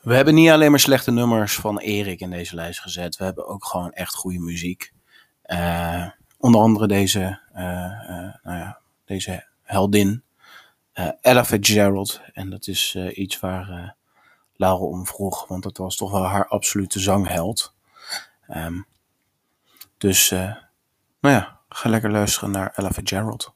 We hebben niet alleen maar slechte nummers van Erik in deze lijst gezet. We hebben ook gewoon echt goede muziek. Uh, onder andere deze, uh, uh, nou ja, deze heldin, Ella Fitzgerald. En dat is iets waar Laura om vroeg, want dat was toch wel haar absolute zangheld. Um, dus, nou ja, ga lekker luisteren naar Ella Fitzgerald.